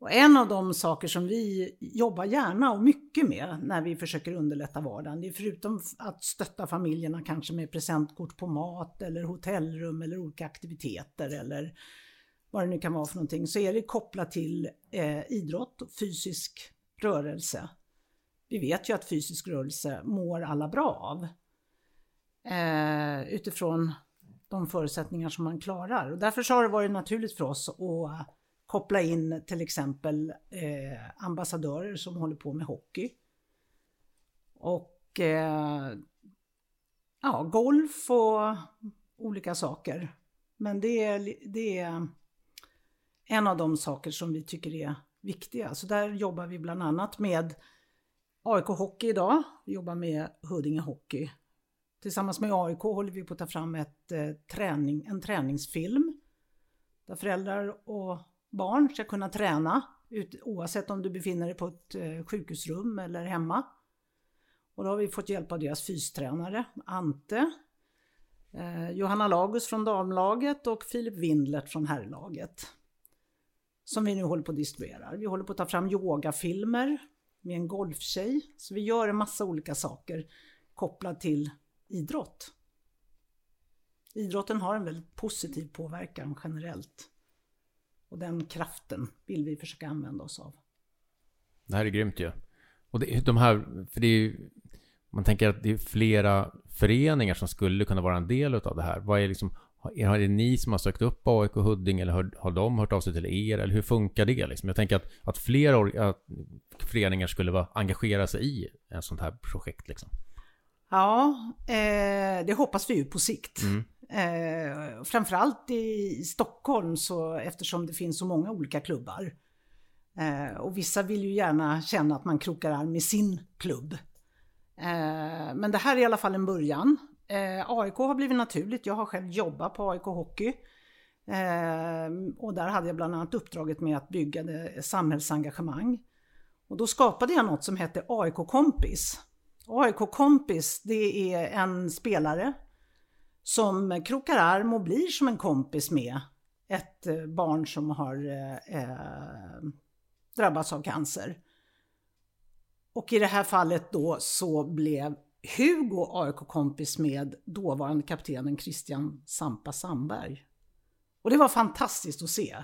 Och en av de saker som vi jobbar gärna och mycket med när vi försöker underlätta vardagen, det är förutom att stötta familjerna kanske med presentkort på mat eller hotellrum eller olika aktiviteter eller vad det nu kan vara för någonting, så är det kopplat till eh, idrott och fysisk rörelse. Vi vet ju att fysisk rörelse mår alla bra av. Eh, utifrån de förutsättningar som man klarar. Och därför så har det varit naturligt för oss att koppla in till exempel eh, ambassadörer som håller på med hockey. Och eh, ja, golf och olika saker. Men det är, det är en av de saker som vi tycker är viktiga. Så där jobbar vi bland annat med AIK Hockey idag. Vi jobbar med Huddinge Hockey. Tillsammans med AIK håller vi på att ta fram ett, eh, träning, en träningsfilm där föräldrar och barn ska kunna träna ut, oavsett om du befinner dig på ett eh, sjukhusrum eller hemma. Och då har vi fått hjälp av deras fystränare Ante, eh, Johanna Lagus från damlaget och Filip Windlert från herrlaget. Som vi nu håller på att distribuera. Vi håller på att ta fram yogafilmer med en golftjej. Så vi gör en massa olika saker kopplat till idrott. Idrotten har en väldigt positiv påverkan generellt. Och den kraften vill vi försöka använda oss av. Det här är grymt ju. Och det, de här, för det är ju, man tänker att det är flera föreningar som skulle kunna vara en del av det här. Vad är liksom, har det ni som har sökt upp AIK Huddinge eller har, har de hört av sig till er? Eller hur funkar det? Liksom? Jag tänker att, att fler att föreningar skulle vara, engagera sig i ett sånt här projekt. Liksom. Ja, eh, det hoppas vi ju på sikt. Mm. Eh, framförallt i Stockholm så eftersom det finns så många olika klubbar. Eh, och vissa vill ju gärna känna att man krokar arm med sin klubb. Eh, men det här är i alla fall en början. Eh, AIK har blivit naturligt. Jag har själv jobbat på AIK Hockey. Eh, och där hade jag bland annat uppdraget med att bygga det, samhällsengagemang. Och då skapade jag något som hette AIK Kompis. AIK Kompis det är en spelare som krokar arm och blir som en kompis med ett eh, barn som har eh, eh, drabbats av cancer. Och i det här fallet då så blev Hugo AIK-kompis med dåvarande kaptenen Christian Sampa Sandberg. Och det var fantastiskt att se.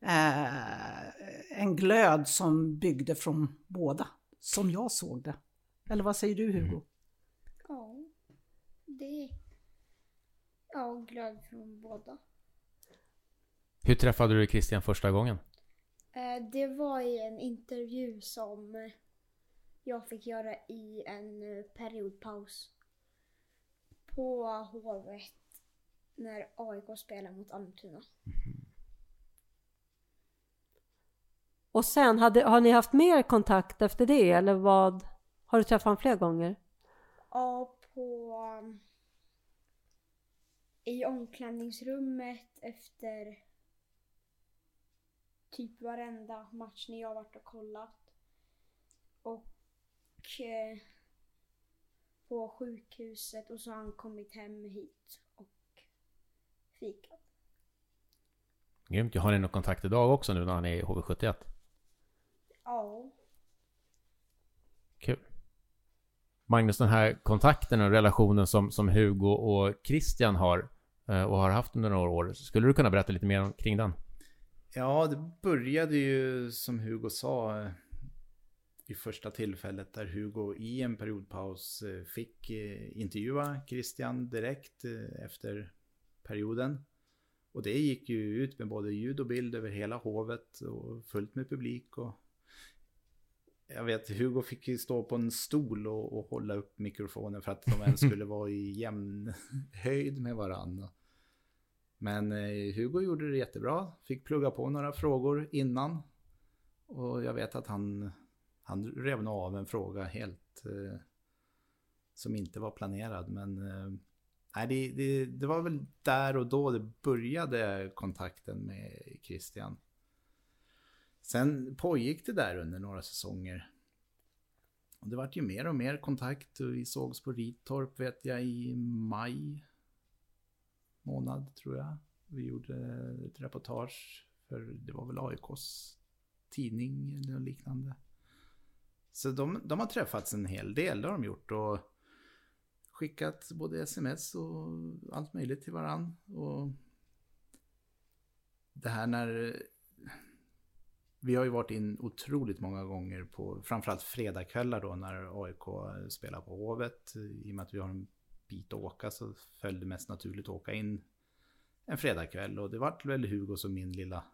Eh, en glöd som byggde från båda, som jag såg det. Eller vad säger du Hugo? Mm. Ja, det... Ja, glöd från båda. Hur träffade du Christian första gången? Eh, det var i en intervju som jag fick göra i en eh, periodpaus på Hovet när AIK spelade mot Almtuna. Mm. Och sen, hade, har ni haft mer kontakt efter det eller vad? Har du träffat honom fler gånger? Ja, på... I omklädningsrummet efter typ varenda match när jag varit och kollat. Och eh, på sjukhuset och så har han kommit hem hit och fikat. Grymt. Har ni någon kontakt idag också nu när han är i HV71? Ja. Kul. Magnus, den här kontakten och relationen som, som Hugo och Christian har Eh, och har haft under några år. Skulle du kunna berätta lite mer kring den? Ja, det började ju som Hugo sa eh, vid första tillfället där Hugo i en periodpaus eh, fick intervjua Christian direkt efter perioden. Och det gick ju ut med både ljud och bild över hela hovet och fullt med publik. Och jag vet, Hugo fick ju stå på en stol och, och hålla upp mikrofonen för att de ens skulle vara i jämn höjd med varandra. Men eh, Hugo gjorde det jättebra, fick plugga på några frågor innan. Och jag vet att han, han rev nog av en fråga helt eh, som inte var planerad. Men eh, nej, det, det, det, var väl där och då det började kontakten med Christian. Sen pågick det där under några säsonger. Och det vart ju mer och mer kontakt. Vi sågs på Ritorp vet jag i maj månad tror jag. Vi gjorde ett reportage för det var väl AIKs tidning eller liknande. Så de, de har träffats en hel del, det har de gjort. Och skickat både sms och allt möjligt till varann. Och det här när... Vi har ju varit in otroligt många gånger på framförallt fredagkvällar då när AIK spelar på Hovet. I och med att vi har en bit att åka så föll det mest naturligt att åka in en fredagkväll. Och det vart väl Hugos och min lilla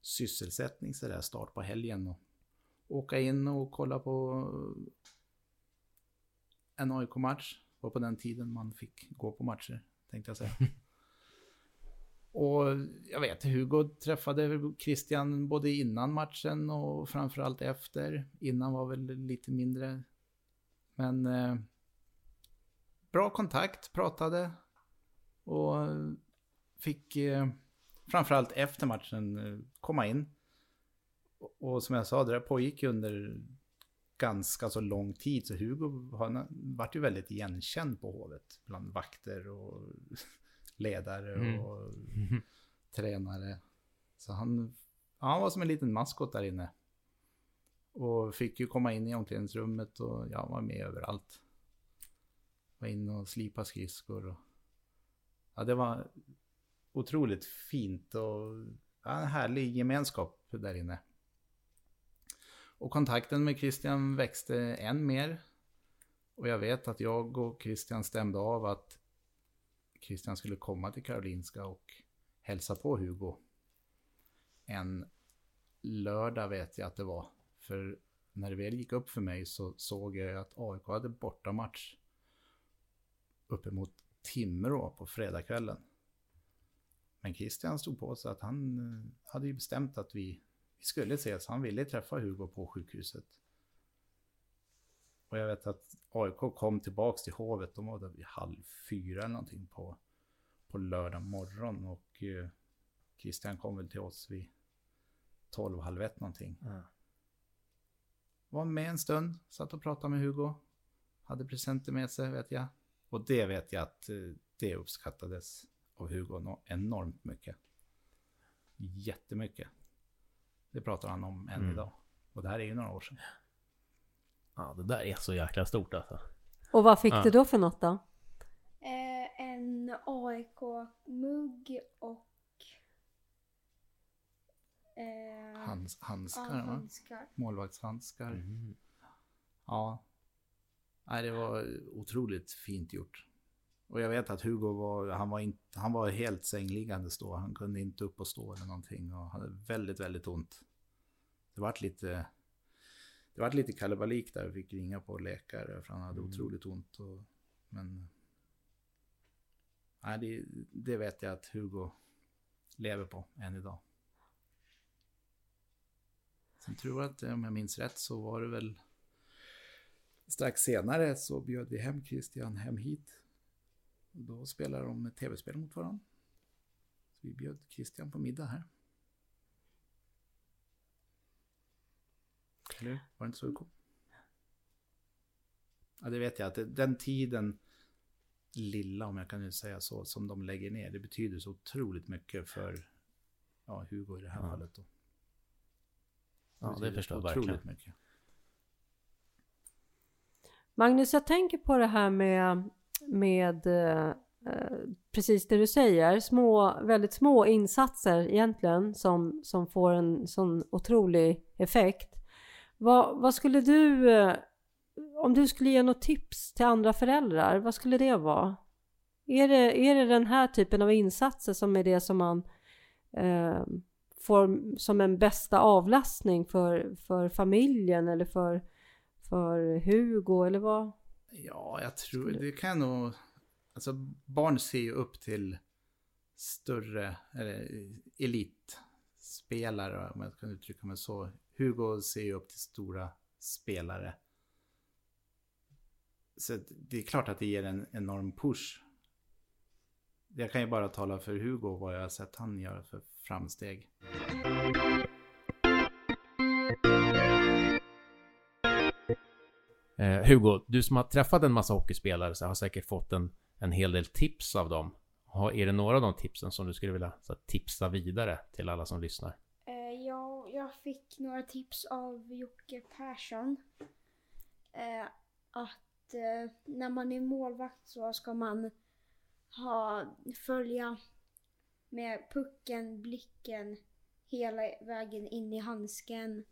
sysselsättning sådär start på helgen. Och åka in och kolla på en AIK-match. var på den tiden man fick gå på matcher, tänkte jag säga. och jag vet, Hugo träffade Christian både innan matchen och framförallt efter. Innan var väl lite mindre. Men eh, bra kontakt, pratade. Och fick eh, framförallt efter matchen eh, komma in. Och, och som jag sa, det där pågick ju under ganska så lång tid. Så Hugo han vart ju väldigt igenkänd på Hovet. Bland vakter och ledare mm. och mm. tränare. Så han, han var som en liten maskot där inne. Och fick ju komma in i omklädningsrummet och ja, var med överallt. Var inne och slipa skridskor. Och, ja, det var otroligt fint och ja, en härlig gemenskap där inne. Och kontakten med Christian växte än mer. Och jag vet att jag och Christian stämde av att Christian skulle komma till Karolinska och hälsa på Hugo. En lördag vet jag att det var. För när det väl gick upp för mig så såg jag att AIK hade bortamatch uppemot Timrå på fredagskvällen. Men Christian stod på sig att han eh, hade ju bestämt att vi vi skulle ses. Han ville träffa Hugo på sjukhuset. Och jag vet att AIK kom tillbaks till Hovet. De var där vid halv fyra eller någonting på, på lördag morgon. Och eh, Christian kom väl till oss vid tolv, halv ett någonting. Mm. Var med en stund, satt och pratade med Hugo. Hade presenter med sig vet jag. Och det vet jag att eh, det uppskattades av Hugo enormt mycket. Jättemycket. Det pratar han om än mm. idag. Och det här är ju några år sedan. Ja, det där är så jäkla stort alltså. Och vad fick ja. du då för något då? Eh, en AIK-mugg och eh, Hans, handskar, ja, handskar. Målvaktshandskar. Mm. Ja. Nej, det var otroligt fint gjort. Och jag vet att Hugo var, han var, inte, han var helt sängliggandes då. Han kunde inte upp och stå eller någonting och hade väldigt, väldigt ont. Det vart lite, det vart lite kalabalik där. Vi fick ringa på läkare för han hade mm. otroligt ont. Och, men nej, det, det vet jag att Hugo lever på än idag. Sen tror jag att om jag minns rätt så var det väl strax senare så bjöd vi hem Christian hem hit då spelar de tv-spel mot varandra. Så vi bjöd Christian på middag här. Eller Var det inte så coolt? Ja, det vet jag att den tiden, lilla om jag kan säga så, som de lägger ner, det betyder så otroligt mycket för ja, Hugo i det här ja. fallet. Då. Det ja, det förstår jag verkligen. Otroligt mycket. Magnus, jag tänker på det här med med eh, precis det du säger, små, väldigt små insatser egentligen som, som får en sån otrolig effekt. Vad, vad skulle du, eh, om du skulle ge något tips till andra föräldrar, vad skulle det vara? Är det, är det den här typen av insatser som är det som man eh, får som en bästa avlastning för, för familjen eller för, för Hugo eller vad? Ja, jag tror det kan nog... Alltså barn ser ju upp till större, eller elitspelare om jag kan uttrycka mig så. Hugo ser ju upp till stora spelare. Så det är klart att det ger en enorm push. Jag kan ju bara tala för Hugo vad jag har sett han göra för framsteg. Eh, Hugo, du som har träffat en massa hockeyspelare så har säkert fått en, en hel del tips av dem. Har, är det några av de tipsen som du skulle vilja så, tipsa vidare till alla som lyssnar? Jag fick några tips av Jocke Persson. Eh, att eh, när man är målvakt så ska man ha, följa med pucken, blicken hela vägen in i handsken.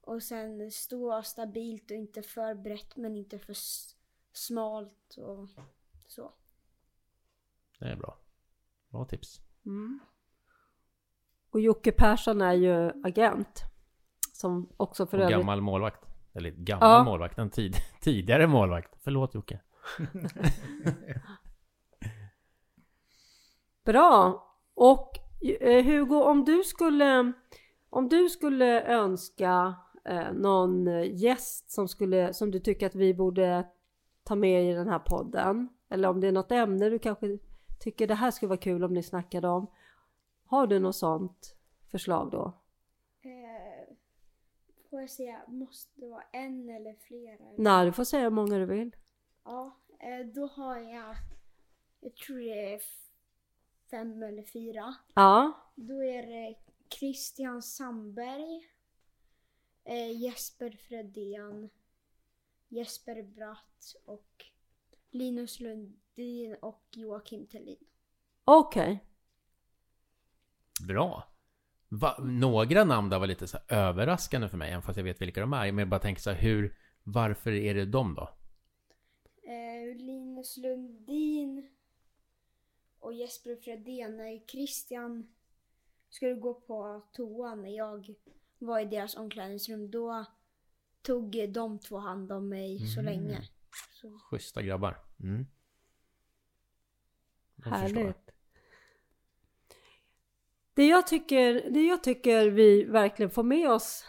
Och sen stå stabilt och inte för brett men inte för smalt och så. Det är bra. Bra tips. Mm. Och Jocke Persson är ju agent. Som också för och övrigt... gammal målvakt. Eller gammal ja. målvakt, en tid, tidigare målvakt. Förlåt Jocke. Bra. Och eh, Hugo, om du skulle, om du skulle önska eh, någon gäst som, skulle, som du tycker att vi borde ta med i den här podden. Eller om det är något ämne du kanske tycker det här skulle vara kul om ni snackade om. Har du något sånt förslag då? Eh, får jag säga, måste det vara en eller flera? Nej, du får säga hur många du vill. Ja, eh, då har jag, jag tror det är fem eller fyra. Ja. Då är det Christian Sandberg, eh, Jesper Fredén, Jesper Bratt och Linus Lundin och Joakim Tellin. Okej. Okay. Bra. Va, några namn där var lite så överraskande för mig, även fast jag vet vilka de är. Men jag bara tänker så här, hur, varför är det de då? Eh, Linus Lundin och Jesper Fredén. När Christian skulle gå på toa när jag var i deras omklädningsrum, då tog de två hand om mig mm. så länge. Så. Schyssta grabbar. Mm. Härligt. Det jag, tycker, det jag tycker vi verkligen får med oss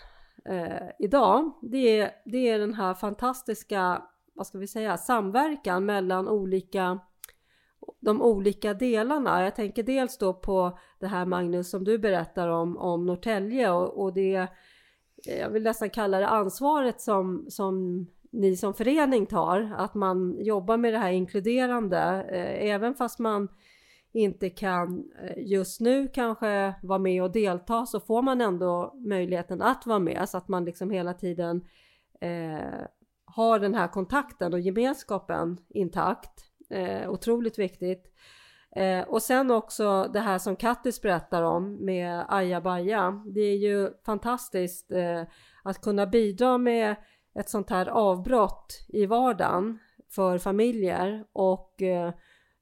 eh, idag, det är, det är den här fantastiska, vad ska vi säga, samverkan mellan olika de olika delarna. Jag tänker dels då på det här Magnus som du berättar om, om Norrtälje och, och det, eh, jag vill nästan kalla det ansvaret som, som ni som förening tar. Att man jobbar med det här inkluderande, eh, även fast man inte kan eh, just nu kanske vara med och delta så får man ändå möjligheten att vara med så att man liksom hela tiden eh, har den här kontakten och gemenskapen intakt. Eh, otroligt viktigt. Eh, och sen också det här som Kattis berättar om med AjaBaja. Det är ju fantastiskt eh, att kunna bidra med ett sånt här avbrott i vardagen för familjer och eh,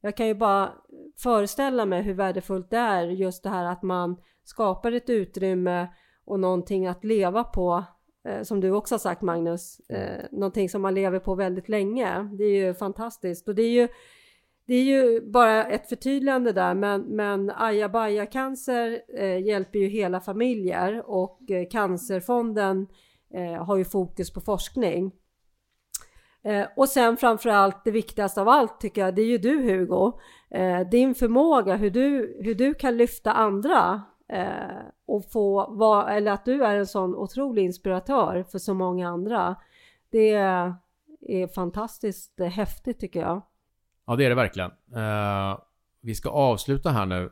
jag kan ju bara föreställa mig hur värdefullt det är just det här att man skapar ett utrymme och någonting att leva på eh, som du också har sagt Magnus, eh, någonting som man lever på väldigt länge. Det är ju fantastiskt och det är ju det är ju bara ett förtydligande där men, men ajabaja cancer eh, hjälper ju hela familjer och eh, Cancerfonden eh, har ju fokus på forskning. Eh, och sen framförallt det viktigaste av allt tycker jag, det är ju du Hugo. Eh, din förmåga, hur du, hur du kan lyfta andra eh, och få vara, eller att du är en sån otrolig inspiratör för så många andra. Det är fantastiskt häftigt tycker jag. Ja, det är det verkligen. Eh, vi ska avsluta här nu.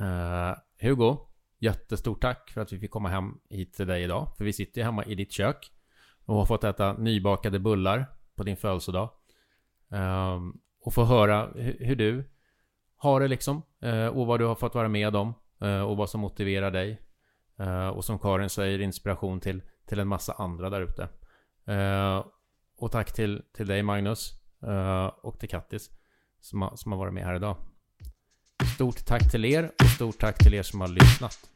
Eh, Hugo, jättestort tack för att vi fick komma hem hit till dig idag. För vi sitter ju hemma i ditt kök och har fått äta nybakade bullar på din födelsedag. Um, och få höra hur du har det liksom. Eh, och vad du har fått vara med om. Eh, och vad som motiverar dig. Eh, och som Karin säger, inspiration till, till en massa andra där ute. och tack till, till dig Magnus. och till Kattis som har, som har varit med här idag. Stort tack till er och stort tack till er som har lyssnat.